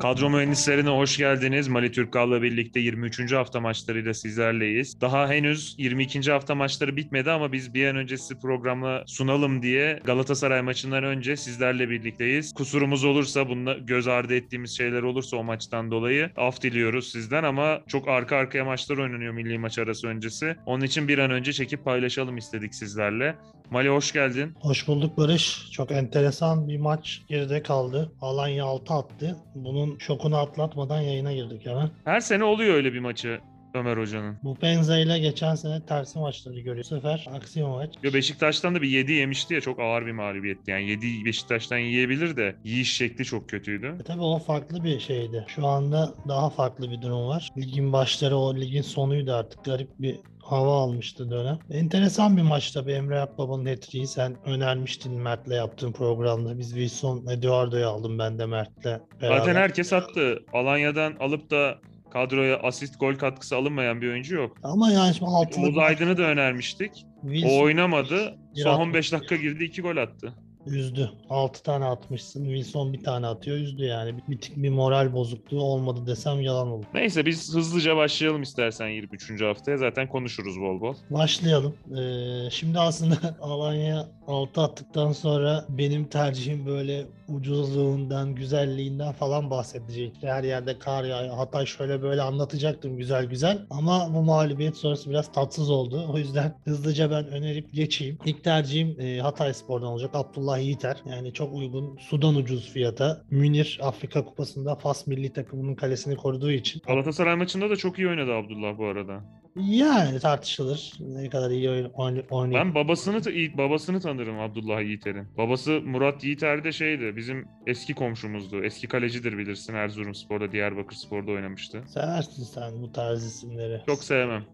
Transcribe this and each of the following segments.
Kadro mühendislerine hoş geldiniz. Mali Türkal'la birlikte 23. hafta maçlarıyla sizlerleyiz. Daha henüz 22. hafta maçları bitmedi ama biz bir an önce sizi programla sunalım diye Galatasaray maçından önce sizlerle birlikteyiz. Kusurumuz olursa, bununla göz ardı ettiğimiz şeyler olursa o maçtan dolayı af diliyoruz sizden ama çok arka arkaya maçlar oynanıyor milli maç arası öncesi. Onun için bir an önce çekip paylaşalım istedik sizlerle. Mali hoş geldin. Hoş bulduk Barış. Çok enteresan bir maç geride kaldı. Alanya 6 attı. Bunun şokunu atlatmadan yayına girdik hemen. Her sene oluyor öyle bir maçı Ömer Hoca'nın. Bu Penza ile geçen sene tersi maçları görüyor. Bu sefer aksi maç. Yo Beşiktaş'tan da bir 7 yemişti ya çok ağır bir mağlubiyetti. Yani 7 Beşiktaş'tan yiyebilir de yiyiş şekli çok kötüydü. E tabii o farklı bir şeydi. Şu anda daha farklı bir durum var. Ligin başları o ligin sonuydu artık. Garip bir hava almıştı dönem. Enteresan bir maç tabii Emre Akbaba'nın hat Sen önermiştin Mert'le yaptığın programda. Biz Wilson Eduardo'yu aldım ben de Mert'le beraber. Zaten herkes attı. Alanya'dan alıp da kadroya asist gol katkısı alınmayan bir oyuncu yok. Ama yani şimdi altılı Oğuz Aydın'ı da önermiştik. Wilson O oynamadı. Son atmış. 15 dakika girdi 2 gol attı. Üzdü. 6 tane atmışsın. Wilson bir tane atıyor. Üzdü yani. Bir, bir, tık bir moral bozukluğu olmadı desem yalan olur. Neyse biz hızlıca başlayalım istersen 23. haftaya. Zaten konuşuruz bol bol. Başlayalım. Ee, şimdi aslında Alanya 6 attıktan sonra benim tercihim böyle ucuzluğundan, güzelliğinden falan bahsedecek. Her yerde kar yağıyor. Hatay şöyle böyle anlatacaktım güzel güzel. Ama bu mağlubiyet sonrası biraz tatsız oldu. O yüzden hızlıca ben önerip geçeyim. İlk tercihim e, Hatay Spor'dan olacak. Abdullah Yiğiter. Yani çok uygun. Sudan ucuz fiyata. Münir Afrika Kupası'nda Fas milli takımının kalesini koruduğu için. Galatasaray maçında da çok iyi oynadı Abdullah bu arada. Yani tartışılır. Ne kadar iyi oyun, oyn- oynayıp Ben babasını babasını tanırım Abdullah Yiğiter'in. Babası Murat Yiğiter de şeydi. Bizim eski komşumuzdu. Eski kalecidir bilirsin Erzurumspor'da, Diyarbakırspor'da oynamıştı. Seversin sen bu tarz isimleri. Çok sevmem.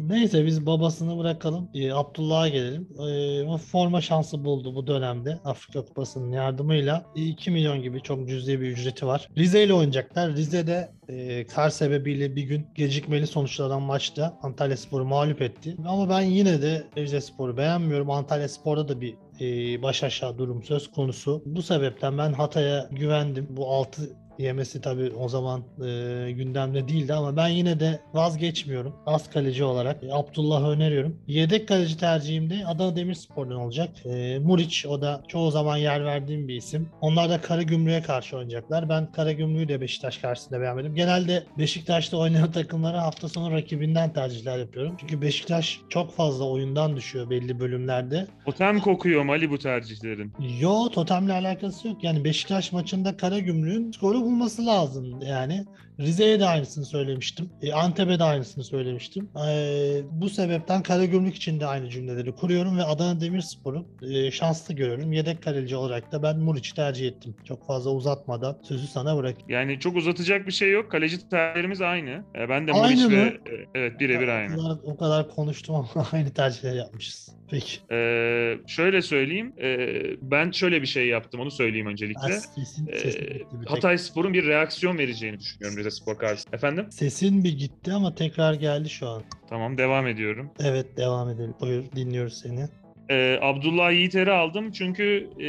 Neyse biz babasını bırakalım. Ee, Abdullah'a gelelim. Ee, o forma şansı buldu bu dönemde. Afrika Kupası'nın yardımıyla. 2 milyon gibi çok cüzi bir ücreti var. Rize ile oynayacaklar. Rize'de e, kar sebebiyle bir gün gecikmeli sonuçlanan maçta Antalya Spor'u mağlup etti. Ama ben yine de Rize Spor'u beğenmiyorum. Antalya Spor'da da bir e, baş aşağı durum söz konusu. Bu sebepten ben Hatay'a güvendim. Bu 6 yemesi tabii o zaman e, gündemde değildi ama ben yine de vazgeçmiyorum. Az kaleci olarak e, Abdullah'ı öneriyorum. Yedek kaleci tercihim de Adana Demirspor'dan olacak. E, Muriç o da çoğu zaman yer verdiğim bir isim. Onlar da Karagümrük'e karşı oynayacaklar. Ben Karagümrük'ü de Beşiktaş karşısında beğenmedim. Genelde Beşiktaş'ta oynayan takımlara hafta sonu rakibinden tercihler yapıyorum. Çünkü Beşiktaş çok fazla oyundan düşüyor belli bölümlerde. Totem kokuyor Mali bu tercihlerin. Yo totemle alakası yok. Yani Beşiktaş maçında Karagümrük'ün skoru bulması lazım. Yani Rize'ye de aynısını söylemiştim. E, Antep'e de aynısını söylemiştim. E, bu sebepten Karagümrük için de aynı cümleleri kuruyorum ve Adana Demirspor'u e, şanslı görüyorum. Yedek kaleci olarak da ben Muriç'i tercih ettim. Çok fazla uzatmadan sözü sana bırak. Yani çok uzatacak bir şey yok. Kaleci tercihlerimiz aynı. E, Ben de Muriç mı? ve e, evet birebir aynı. O kadar, o kadar konuştum ama aynı tercihleri yapmışız. Peki. Ee, şöyle söyleyeyim. ee, ben şöyle bir şey yaptım. Onu söyleyeyim öncelikle. Sesin, Ee, sesin, gitti bir. Hatay Spor'un bir reaksiyon vereceğini düşünüyorum Rize Spor karşısında. Efendim? sesin bir gitti ama tekrar geldi şu an. Tamam devam ediyorum. Evet devam edelim. Buyur dinliyoruz seni. Ee, Abdullah Yiğiter'i aldım çünkü e,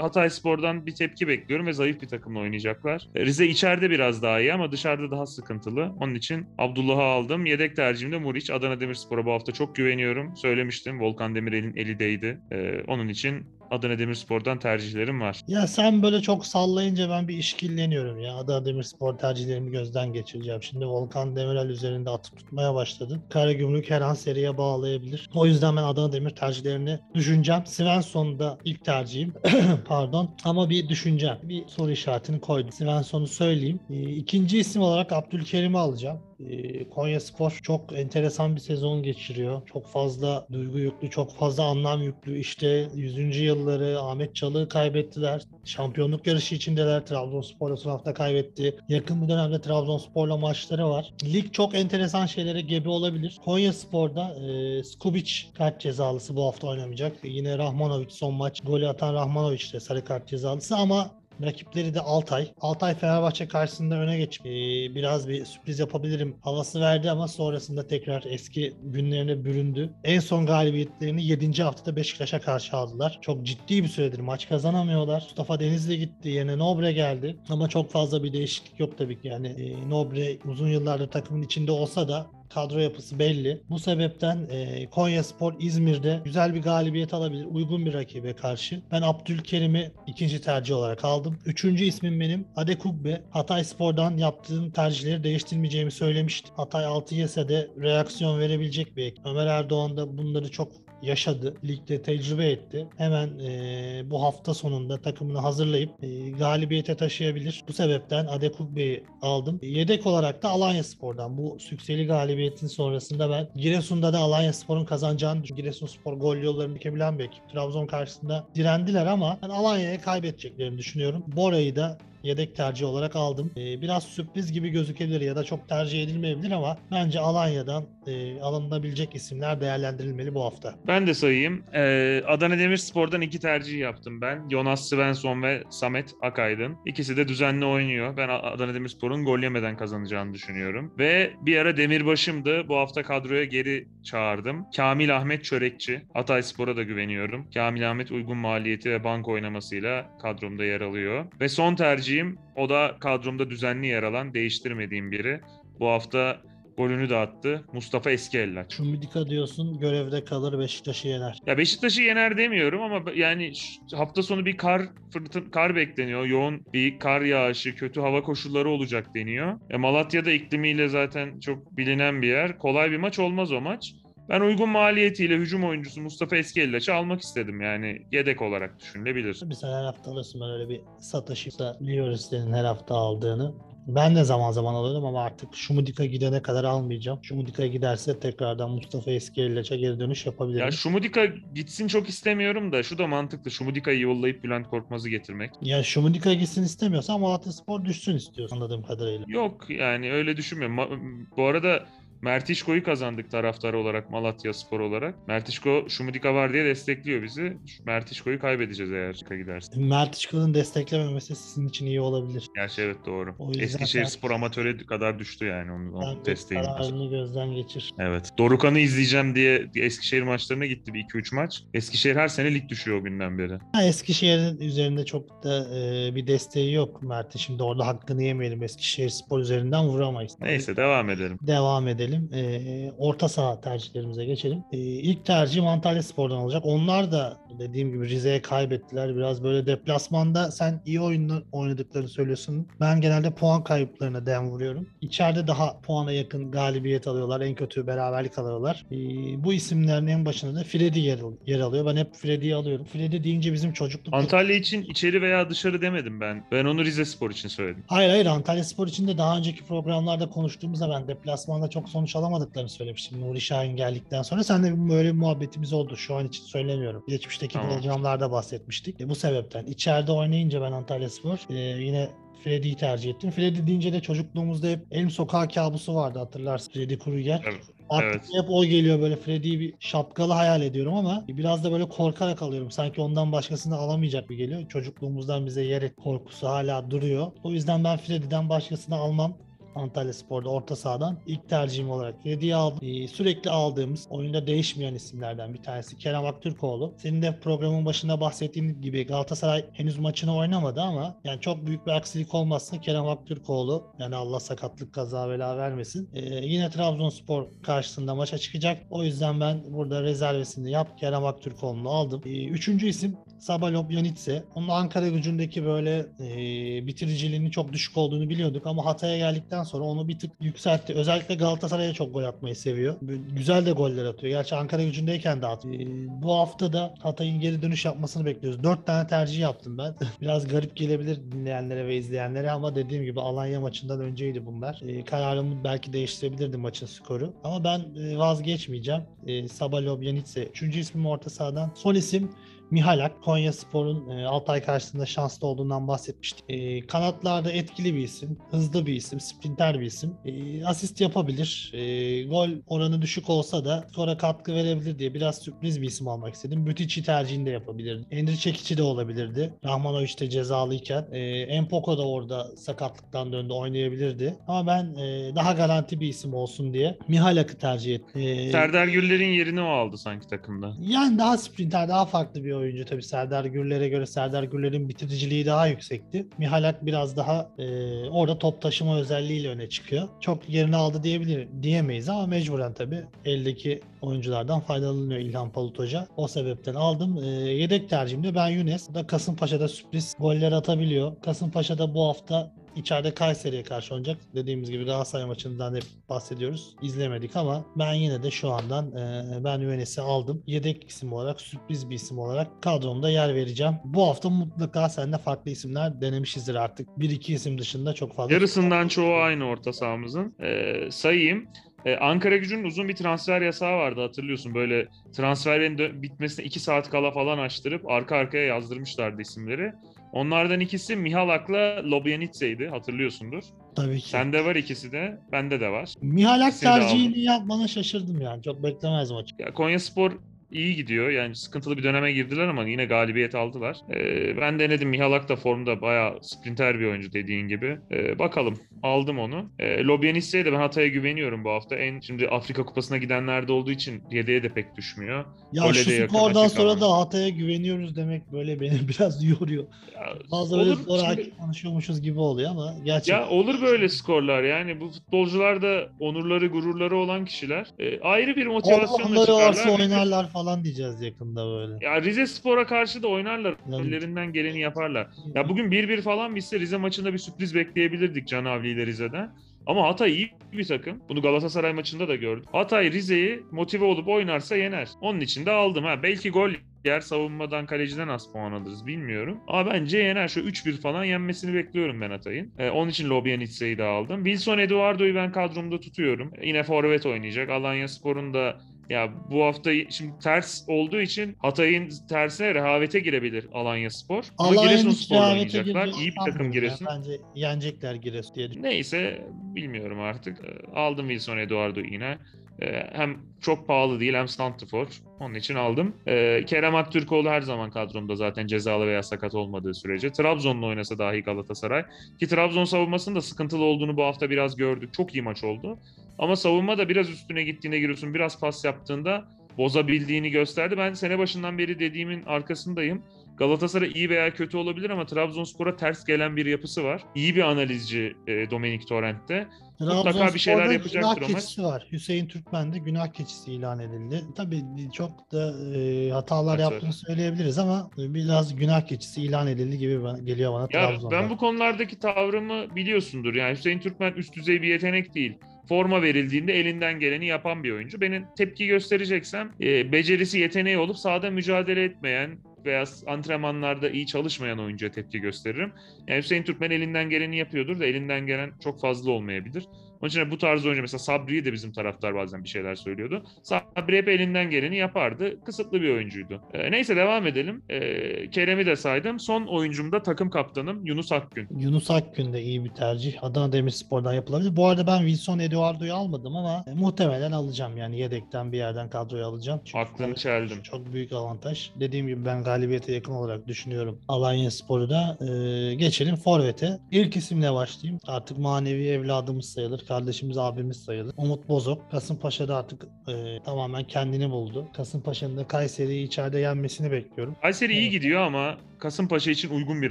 Hatay Spor'dan bir tepki bekliyorum ve zayıf bir takımla oynayacaklar. E, Rize içeride biraz daha iyi ama dışarıda daha sıkıntılı. Onun için Abdullah'ı aldım. Yedek tercihim de Muriç. Adana Demirspor'a bu hafta çok güveniyorum. Söylemiştim. Volkan Demirel'in eli değdi. E, onun için Adana Demirspor'dan tercihlerim var. Ya sen böyle çok sallayınca ben bir işkilleniyorum ya. Adana Demirspor tercihlerimi gözden geçireceğim. Şimdi Volkan Demirel üzerinde atıp tutmaya başladın. Karagümrük her an seriye bağlayabilir. O yüzden ben Adana Demir tercihlerini düşüneceğim. Svensson da ilk tercihim. Pardon. Ama bir düşüneceğim. Bir soru işaretini koydum. Svensson'u söyleyeyim. Ee, İkinci isim olarak Abdülkerim'i alacağım. Ee, Konya Spor çok enteresan bir sezon geçiriyor. Çok fazla duygu yüklü, çok fazla anlam yüklü. İşte 100. yılları Ahmet Çalık'ı kaybettiler. Şampiyonluk yarışı içindeler. Trabzonspor'la son hafta kaybetti. Yakın bir dönemde Trabzonspor'la maçları var. Lig çok enteresan şeylere gebe olabilir. Konya Spor'da e, Skubic kart cezalısı bu hafta oynamayacak. Yine Rahmanovic son maç golü atan Rahmanovic de sarı kart cezalısı ama Rakipleri de Altay. Altay Fenerbahçe karşısında öne geçip e, biraz bir sürpriz yapabilirim havası verdi ama sonrasında tekrar eski günlerine büründü. En son galibiyetlerini 7. haftada Beşiktaş'a karşı aldılar. Çok ciddi bir süredir maç kazanamıyorlar. Mustafa Denizli gitti. Yerine Nobre geldi. Ama çok fazla bir değişiklik yok tabii ki. Yani e, Nobre uzun yıllardır takımın içinde olsa da kadro yapısı belli. Bu sebepten e, Konya Spor İzmir'de güzel bir galibiyet alabilir. Uygun bir rakibe karşı. Ben Abdülkerim'i ikinci tercih olarak aldım. Üçüncü ismim benim Adekugbe. Hatay Spor'dan yaptığım tercihleri değiştirmeyeceğimi söylemiştim. Hatay 6 yese de reaksiyon verebilecek bir ekip. Ömer Erdoğan da bunları çok yaşadı. Ligde tecrübe etti. Hemen e, bu hafta sonunda takımını hazırlayıp e, galibiyete taşıyabilir. Bu sebepten Adekugbe'yi aldım. Yedek olarak da Alanya Spor'dan. Bu sükseli galibiyetin sonrasında ben Giresun'da da Alanya Spor'un kazanacağını düşünüyorum. Giresunspor gol yollarını bükebilen bir ekip. Trabzon karşısında direndiler ama ben Alanya'ya kaybedeceklerini düşünüyorum. Bora'yı da yedek tercih olarak aldım. Ee, biraz sürpriz gibi gözükebilir ya da çok tercih edilmeyebilir ama bence Alanya'dan e, alınabilecek isimler değerlendirilmeli bu hafta. Ben de sayayım. Ee, Adana Demirspor'dan iki tercih yaptım ben. Jonas Svensson ve Samet Akaydın. İkisi de düzenli oynuyor. Ben Adana Demirspor'un gol yemeden kazanacağını düşünüyorum. Ve bir ara Demirbaş'ımdı. Bu hafta kadroya geri çağırdım. Kamil Ahmet Çörekçi. Hatay Spor'a da güveniyorum. Kamil Ahmet uygun maliyeti ve bank oynamasıyla kadromda yer alıyor. Ve son tercihim o da kadromda düzenli yer alan değiştirmediğim biri. Bu hafta golünü de attı. Mustafa Eskellaç. Çumidika diyorsun görevde kalır Beşiktaş'ı yener. Ya Beşiktaş'ı yener demiyorum ama yani hafta sonu bir kar fırtın kar bekleniyor. Yoğun bir kar yağışı, kötü hava koşulları olacak deniyor. E Malatya'da iklimiyle zaten çok bilinen bir yer. Kolay bir maç olmaz o maç. Ben uygun maliyetiyle hücum oyuncusu Mustafa Eskellaç'ı almak istedim yani yedek olarak düşünülebilir. Tabii sen her hafta alırsın ben öyle bir satışıysa biliyoruz senin her hafta aldığını. Ben de zaman zaman alıyordum ama artık Şumudika gidene kadar almayacağım. Şumudika giderse tekrardan Mustafa Eskiyeliç'e geri dönüş yapabilirim. Ya Şumudika gitsin çok istemiyorum da şu da mantıklı. Şumudika'yı yollayıp Bülent Korkmaz'ı getirmek. Ya Şumudika gitsin istemiyorsan Malatya Spor düşsün istiyorsun anladığım kadarıyla. Yok yani öyle düşünmüyorum. Ma- bu arada Mertişko'yu kazandık taraftar olarak Malatya Spor olarak. Mertişko Şumudika var diye destekliyor bizi. Mertişko'yu kaybedeceğiz eğer giderse. Mert İşkal'ın desteklememesi sizin için iyi olabilir. Gerçi evet doğru. Eskişehir sen- Spor amatöre kadar düştü yani onun, onun Sen de desteğini. kararını gözden geçir. Evet. Dorukan'ı izleyeceğim diye Eskişehir maçlarına gitti bir 2-3 maç. Eskişehir her sene lig düşüyor o günden beri. Ha, Eskişehir'in üzerinde çok da e, bir desteği yok Mert'in. Şimdi orada hakkını yemeyelim. Eskişehir Spor üzerinden vuramayız. Neyse devam edelim. Devam edelim. Ee, orta saha tercihlerimize geçelim. Ee, ilk tercihim Antalya Spor'dan olacak. Onlar da dediğim gibi Rize'ye kaybettiler. Biraz böyle deplasmanda sen iyi oyunlar oynadıklarını söylüyorsun. Ben genelde puan kayıplarına dem vuruyorum. İçeride daha puana yakın galibiyet alıyorlar. En kötü beraberlik alıyorlar. Ee, bu isimlerin en başında da Freddy yer, yer alıyor. Ben hep Freddy'yi alıyorum. Freddy deyince bizim çocukluk Antalya için içeri veya dışarı demedim ben. Ben onu Rize Spor için söyledim. Hayır hayır Antalya Spor için de daha önceki programlarda konuştuğumuzda ben deplasmanda çok sonuç alamadıklarını söylemiştim Nuri Şahin geldikten sonra. Sen de böyle bir muhabbetimiz oldu. Şu an için söylemiyorum. Geçmişteki Tamam. programlarda bahsetmiştik. E, bu sebepten içeride oynayınca ben Antalya Spor e, yine Freddy'yi tercih ettim. Freddy deyince de çocukluğumuzda hep elim sokağı kabusu vardı hatırlarsın. Freddy Krueger. Evet. Aklıma Evet. hep o geliyor böyle Freddy'yi bir şapkalı hayal ediyorum ama biraz da böyle korkarak alıyorum. Sanki ondan başkasını alamayacak bir geliyor. Çocukluğumuzdan bize yer et korkusu hala duruyor. O yüzden ben Freddy'den başkasını almam. Antalya Spor'da orta sahadan ilk tercihim olarak Freddy'yi aldım. Ee, sürekli aldığımız oyunda değişmeyen isimlerden bir tanesi Kerem Aktürkoğlu. Senin de programın başında bahsettiğin gibi Galatasaray henüz maçını oynamadı ama yani çok büyük bir aksilik olmazsa Kerem Aktürkoğlu yani Allah sakatlık kaza bela vermesin. Ee, yine Trabzonspor karşısında maça çıkacak. O yüzden ben burada rezervesini yap Kerem Aktürkoğlu'nu aldım. Ee, üçüncü isim Sabalop Yanitse. Onun Ankara gücündeki böyle e, bitiriciliğinin çok düşük olduğunu biliyorduk ama Hatay'a geldikten sonra onu bir tık yükseltti. Özellikle Galatasaray'a çok gol atmayı seviyor. Güzel de goller atıyor. Gerçi Ankara gücündeyken de atıyor. Ee, bu hafta da Hatay'ın geri dönüş yapmasını bekliyoruz. Dört tane tercih yaptım ben. Biraz garip gelebilir dinleyenlere ve izleyenlere ama dediğim gibi Alanya maçından önceydi bunlar. Ee, kararımı belki değiştirebilirdim maçın skoru. Ama ben e, vazgeçmeyeceğim. E, Sabalov Yanitse. Üçüncü ismim orta sahadan. Son isim Mihalak, Konya Spor'un e, Altay karşısında şanslı olduğundan bahsetmiştik. E, kanatlarda etkili bir isim, hızlı bir isim, sprinter bir isim. E, asist yapabilir. E, gol oranı düşük olsa da skora katkı verebilir diye biraz sürpriz bir isim almak istedim. Bütiç'i tercihini de yapabilirdi. Ender Çekici de olabilirdi. Rahmanovic de cezalıyken. E, Empoko da orada sakatlıktan döndü oynayabilirdi. Ama ben e, daha garanti bir isim olsun diye Mihalak'ı tercih ettim. E, Serdar Güller'in yerini o aldı sanki takımda. yani daha sprinter, daha farklı bir oyuncu tabii Serdar Gürler'e göre Serdar Gürler'in bitiriciliği daha yüksekti. Mihalak biraz daha e, orada top taşıma özelliğiyle öne çıkıyor. Çok yerini aldı diyebilir diyemeyiz ama mecburen tabii eldeki oyunculardan faydalanıyor İlhan Palut Hoca. O sebepten aldım. E, yedek tercihimde ben Younes. Bu da Kasımpaşa'da sürpriz goller atabiliyor. Kasımpaşa'da bu hafta İçeride Kayseri'ye karşı oynayacak. Dediğimiz gibi Galatasaray maçından hep bahsediyoruz. İzlemedik ama ben yine de şu andan e, ben Yüvenes'i aldım. Yedek isim olarak, sürpriz bir isim olarak kadromda yer vereceğim. Bu hafta mutlaka sende farklı isimler denemişizdir artık. Bir iki isim dışında çok fazla. Yarısından çoğu aynı orta sahamızın. Ee, sayayım. Ee, Ankara gücünün uzun bir transfer yasağı vardı hatırlıyorsun. Böyle transferin dö- bitmesine 2 saat kala falan açtırıp arka arkaya yazdırmışlardı isimleri. Onlardan ikisi Mihalak'la Lobjanitse'ydi hatırlıyorsundur. Tabii ki. Sende var ikisi de, bende de var. Mihalak tercihini yapmana şaşırdım yani. Çok beklemezdim açıkçası. Ya Konya Spor iyi gidiyor. Yani sıkıntılı bir döneme girdiler ama yine galibiyet aldılar. Ee, ben denedim. Mihalak da formda bayağı sprinter bir oyuncu dediğin gibi. Ee, bakalım. Aldım onu. Ee, Lobyanisse'ye de ben Hatay'a güveniyorum bu hafta. En şimdi Afrika Kupası'na gidenlerde olduğu için yedeğe de pek düşmüyor. Ya Gole şu skordan sonra da Hatay'a güveniyoruz demek böyle beni biraz yoruyor. Ya, Bazı böyle olur, olarak şimdi- konuşuyormuşuz gibi oluyor ama gerçekten. Ya olur böyle skorlar yani bu futbolcular da onurları gururları olan kişiler Ee, ayrı bir motivasyonla çıkarlar. varsa oynarlar falan diyeceğiz yakında böyle. Ya Rize Spor'a karşı da oynarlar. Yani- Ellerinden geleni yaparlar. Ya bugün 1-1 falan bitse Rize maçında bir sürpriz bekleyebilirdik Can Avli ile Rize'den. Ama Hatay iyi bir takım. Bunu Galatasaray maçında da gördük. Hatay Rize'yi motive olup oynarsa yener. Onun için de aldım. Ha belki gol yer savunmadan kaleciden az puan alırız bilmiyorum. Ama bence yener. Şu 3-1 falan yenmesini bekliyorum ben Hatay'ın. Ee, onun için Lobjanitse'yi de aldım. Wilson Eduardo'yu ben kadromda tutuyorum. Yine forvet oynayacak. Alanya Spor'un da ya bu hafta şimdi ters olduğu için Hatay'ın tersine rehavete girebilir Alanya Spor. Ama Giresunspor'la rehavete oynayacaklar. İyi bir takım sanmıyorum ya. Giresun. Bence yenecekler Giresun diye düşünüyorum. Neyse bilmiyorum artık. Ee, Aldım Wilson Eduardo yine. Ee, Hem çok pahalı değil hem Santifor. Onun için aldım. Ee, Kerem Aktürkoğlu her zaman kadromda zaten cezalı veya sakat olmadığı sürece. Trabzon'la oynasa dahi Galatasaray. Ki Trabzon savunmasının da sıkıntılı olduğunu bu hafta biraz gördük. Çok iyi maç oldu. Ama savunma da biraz üstüne gittiğinde giriyorsun. Biraz pas yaptığında bozabildiğini gösterdi. Ben sene başından beri dediğimin arkasındayım. Galatasaray iyi veya kötü olabilir ama Trabzonspor'a ters gelen bir yapısı var. İyi bir analizci e, Dominik Torrent'te. Mutlaka bir şeyler yapacaktır günah ama. keçisi var. Hüseyin Türkmen de günah keçisi ilan edildi. Tabii çok da e, hatalar Evet, yaptığını söyleyebiliriz ama biraz günah keçisi ilan edildi gibi bana- geliyor bana Ya Trabzon'da. ben bu konulardaki tavrımı biliyorsundur. Yani Hüseyin Türkmen üst düzey bir yetenek değil. Forma verildiğinde elinden geleni yapan bir oyuncu. Benim tepki göstereceksem e, becerisi yeteneği olup sahada mücadele etmeyen veya antrenmanlarda iyi çalışmayan oyuncuya tepki gösteririm. Yani Hüseyin Türkmen elinden geleni yapıyordur da elinden gelen çok fazla olmayabilir. Onun için bu tarz oyuncu mesela Sabri'yi de bizim taraftar bazen bir şeyler söylüyordu. Sabri hep elinden geleni yapardı. Kısıtlı bir oyuncuydu. E, neyse devam edelim. E, Kerem'i de saydım. Son oyuncum da takım kaptanım Yunus Akgün. Yunus Akgün de iyi bir tercih. Adana Demirspor'dan yapılabilir. Bu arada ben Wilson Eduardo'yu almadım ama e, muhtemelen alacağım. Yani yedekten bir yerden kadroya alacağım. Çünkü Aklını çeldim. Çok büyük avantaj. Dediğim gibi ben galibiyete yakın olarak düşünüyorum Alanya Spor'u da. Ee, geçelim Forvet'e. İlk isimle başlayayım. Artık manevi evladımız sayılır. Kardeşimiz, abimiz sayılır. Umut Bozok. Kasımpaşa'da artık e, tamamen kendini buldu. Kasımpaşa'nın da Kayseri'yi içeride yenmesini bekliyorum. Kayseri iyi gidiyor ama Kasımpaşa için uygun bir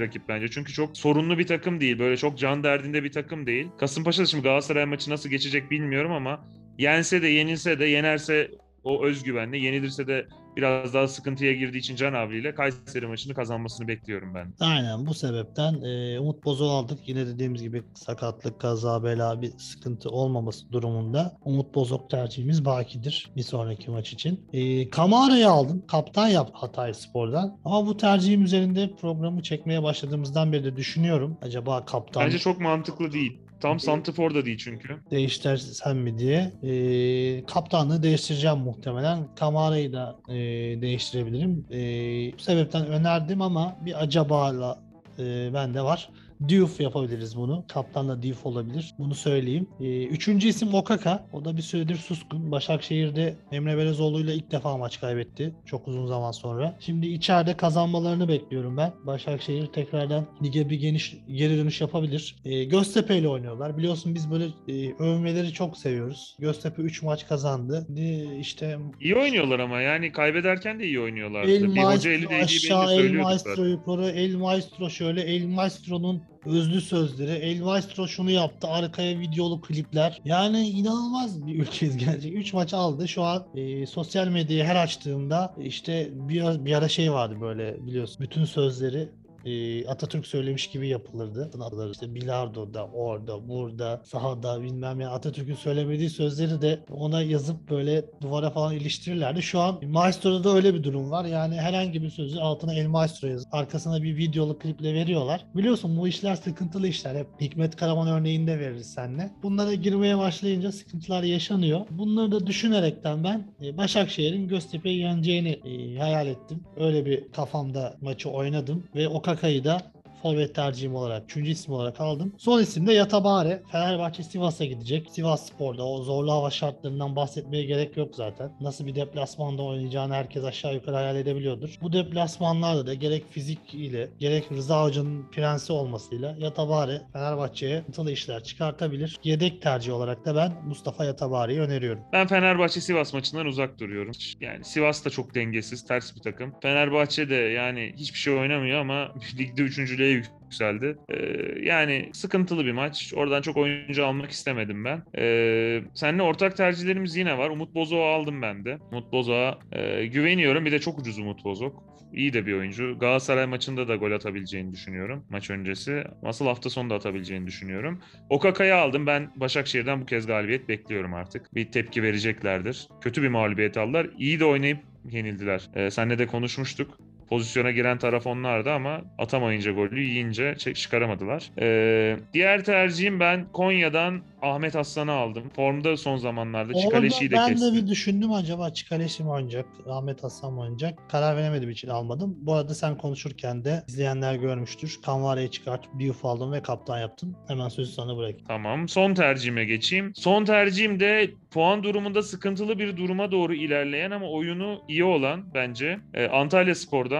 rakip bence. Çünkü çok sorunlu bir takım değil. Böyle çok can derdinde bir takım değil. Kasımpaşa da şimdi Galatasaray maçı nasıl geçecek bilmiyorum ama yense de yenilse de yenerse o özgüvenle yenilirse de biraz daha sıkıntıya girdiği için Can Avli ile Kayseri maçını kazanmasını bekliyorum ben. Aynen bu sebepten e, Umut Bozok'u aldık. Yine dediğimiz gibi sakatlık, kaza, bela bir sıkıntı olmaması durumunda Umut Bozok tercihimiz bakidir bir sonraki maç için. E, Kamara'yı aldım. Kaptan yaptı Hatay Spor'dan. Ama bu tercihim üzerinde programı çekmeye başladığımızdan beri de düşünüyorum. Acaba kaptan Bence çok mantıklı değil. Tam Santifor da değil çünkü. değiştirsem mi diye. Ee, kaptanlığı değiştireceğim muhtemelen. Kamara'yı da e, değiştirebilirim. Ee, bu sebepten önerdim ama bir acaba e, bende var. Diouf yapabiliriz bunu. Kaptanla Diouf olabilir. Bunu söyleyeyim. Ee, üçüncü isim Okaka. O da bir süredir suskun. Başakşehir'de Emre Belezoğlu'yla ilk defa maç kaybetti. Çok uzun zaman sonra. Şimdi içeride kazanmalarını bekliyorum ben. Başakşehir tekrardan lige bir geniş geri dönüş yapabilir. Ee, Göztepe ile oynuyorlar. Biliyorsun biz böyle e, övmeleri çok seviyoruz. Göztepe 3 maç kazandı. Ee, işte İyi oynuyorlar ama yani kaybederken de iyi oynuyorlardı. El bir hoca eli Maestro değdiği belli aşağı, El söylüyorduk Maestro zaten. yukarı, El Maestro şöyle, El Maestro'nun özlü sözleri, El Maestro şunu yaptı, arkaya videolu klipler. Yani inanılmaz bir ülkeyiz gerçekten. 3 maç aldı. Şu an e, sosyal medyayı her açtığımda işte bir, bir ara şey vardı böyle biliyorsun. Bütün sözleri e, Atatürk söylemiş gibi yapılırdı. Adları işte bilardoda, orada, burada, sahada bilmem ya Atatürk'ün söylemediği sözleri de ona yazıp böyle duvara falan iliştirirlerdi. Şu an Maestro'da da öyle bir durum var. Yani herhangi bir sözü altına El Maestro yazıp arkasına bir videolu kliple veriyorlar. Biliyorsun bu işler sıkıntılı işler. Hep Hikmet Karaman örneğinde veririz seninle. Bunlara girmeye başlayınca sıkıntılar yaşanıyor. Bunları da düşünerekten ben e, Başakşehir'in Göztepe'yi yeneceğini e, hayal ettim. Öyle bir kafamda maçı oynadım ve Okaka'yı da forvet tercihim olarak, üçüncü isim olarak aldım. Son isim de Yatabare. Fenerbahçe Sivas'a gidecek. Sivas Spor'da o zorlu hava şartlarından bahsetmeye gerek yok zaten. Nasıl bir deplasmanda oynayacağını herkes aşağı yukarı hayal edebiliyordur. Bu deplasmanlarda da gerek fizik ile gerek Rıza Hoca'nın prensi olmasıyla Yatabare Fenerbahçe'ye sıkıntılı işler çıkartabilir. Yedek tercih olarak da ben Mustafa Yatabare'yi öneriyorum. Ben Fenerbahçe Sivas maçından uzak duruyorum. Yani Sivas da çok dengesiz, ters bir takım. Fenerbahçe de yani hiçbir şey oynamıyor ama ligde üçüncülüğe yükseldi. Ee, yani sıkıntılı bir maç. Oradan çok oyuncu almak istemedim ben. Ee, seninle ortak tercihlerimiz yine var. Umut Bozok'u aldım ben de. Umut Bozok'a e, güveniyorum. Bir de çok ucuz Umut Bozok. İyi de bir oyuncu. Galatasaray maçında da gol atabileceğini düşünüyorum maç öncesi. Asıl hafta sonu da atabileceğini düşünüyorum. Okaka'yı aldım. Ben Başakşehir'den bu kez galibiyet bekliyorum artık. Bir tepki vereceklerdir. Kötü bir mağlubiyet aldılar. İyi de oynayıp yenildiler. Ee, seninle de konuşmuştuk. Pozisyona giren taraf onlardı ama atamayınca golü yiyince çek- çıkaramadılar. Ee, diğer tercihim ben Konya'dan Ahmet Aslan'ı aldım. Formda son zamanlarda Çikaleşi'yi de ben kesti. de bir düşündüm acaba Çikaleşi mi oynayacak, Ahmet Hasan mı oynayacak? Karar veremediğim için almadım. Bu arada sen konuşurken de izleyenler görmüştür. Kanvare'yi çıkartıp Diouf aldım ve kaptan yaptım. Hemen sözü sana bırakayım. Tamam. Son tercihime geçeyim. Son tercihim de puan durumunda sıkıntılı bir duruma doğru ilerleyen ama oyunu iyi olan bence e, Antalya Spor'dan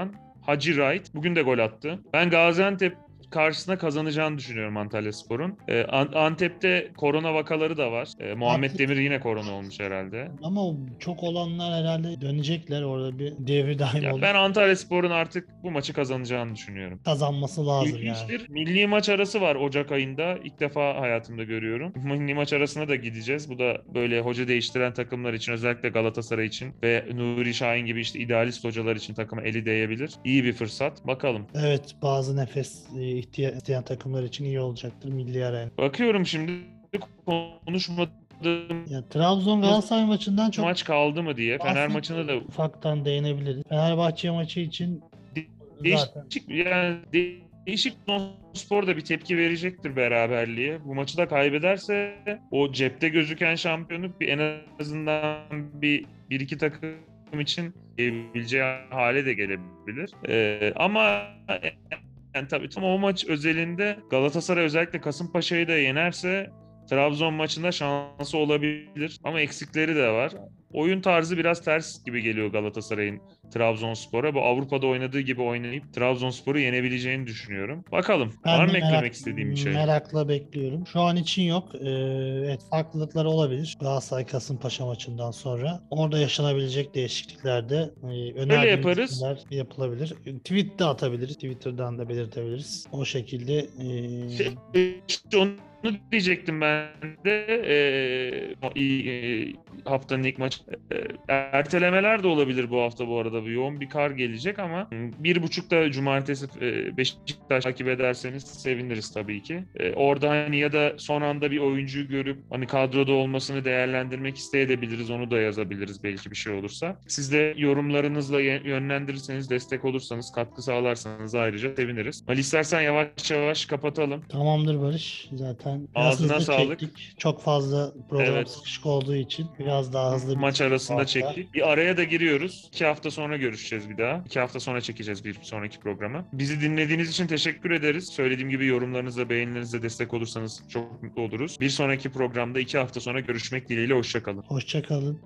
Hacı Wright. Bugün de gol attı. Ben Gaziantep karşısına kazanacağını düşünüyorum Antalya Spor'un. E, An- Antep'te korona vakaları da var. E, Muhammed Artık- Demir yine korona olmuş herhalde. Ama çok olanlar herhalde dönecekler. Orada bir devri daim Ya olur. ben Antalya Spor'un artık bu maçı kazanacağını düşünüyorum. Kazanması lazım yani. İlginçtir. Milli maç arası var Ocak ayında. İlk defa hayatımda görüyorum. Milli maç arasına da gideceğiz. Bu da böyle hoca değiştiren takımlar için özellikle Galatasaray için ve Nuri Şahin gibi işte idealist hocalar için takıma eli değebilir. İyi bir fırsat. Bakalım. Evet bazı nefes e, isteyen takımlar için iyi olacaktır milli arena. Bakıyorum şimdi konuşmadığım Ya, Trabzon Galatasaray maçından çok maç kaldı mı diye. Fener maçında da ufaktan değinebiliriz. Fenerbahçe maçı için zaten değişik yani de- değişik spor da bir tepki verecektir beraberliğe. Bu maçı da kaybederse o cepte gözüken şampiyonluk bir en azından bir, bir iki takım için gelebileceği hale de gelebilir. Ee, ama yani tabii tam o maç özelinde Galatasaray özellikle Kasımpaşa'yı da yenerse Trabzon maçında şansı olabilir ama eksikleri de var. Oyun tarzı biraz ters gibi geliyor Galatasaray'ın Trabzonspor'a. Bu Avrupa'da oynadığı gibi oynayıp Trabzonspor'u yenebileceğini düşünüyorum. Bakalım. Ben var mı de eklemek merak- istediğim bir şey? Merakla bekliyorum. Şu an için yok. Ee, evet farklılıklar olabilir. Galatasaray Kasımpaşa maçından sonra. Orada yaşanabilecek değişiklikler de e, önerdiğimiz yaparız. yapılabilir. Tweet de atabiliriz. Twitter'dan da belirtebiliriz. O şekilde e, Şey, onu diyecektim ben de. İyi, e, haftanın ilk maçı. Ee, ertelemeler de olabilir bu hafta bu arada. Bir yoğun bir kar gelecek ama bir buçukta cumartesi e, Beşiktaş takip ederseniz seviniriz tabii ki. Ee, orada hani ya da son anda bir oyuncuyu görüp hani kadroda olmasını değerlendirmek isteyebiliriz. Onu da yazabiliriz belki bir şey olursa. Siz de yorumlarınızla yönlendirirseniz, destek olursanız, katkı sağlarsanız ayrıca seviniriz. Ali istersen yavaş yavaş kapatalım. tamamdır Barış. Zaten zaten biraz Ağzına hızlı sağlık. çektik. Çok fazla program Evet. sıkışık olduğu için biraz daha hızlı Maç arasında hafta. çektik. Bir araya da giriyoruz. İki hafta sonra görüşeceğiz bir daha. İki hafta sonra çekeceğiz bir sonraki programı. Bizi dinlediğiniz için teşekkür ederiz. Söylediğim gibi yorumlarınızla, beğenilerinizle destek olursanız çok mutlu oluruz. Bir sonraki programda iki hafta sonra görüşmek dileğiyle. Hoşçakalın. Hoşçakalın.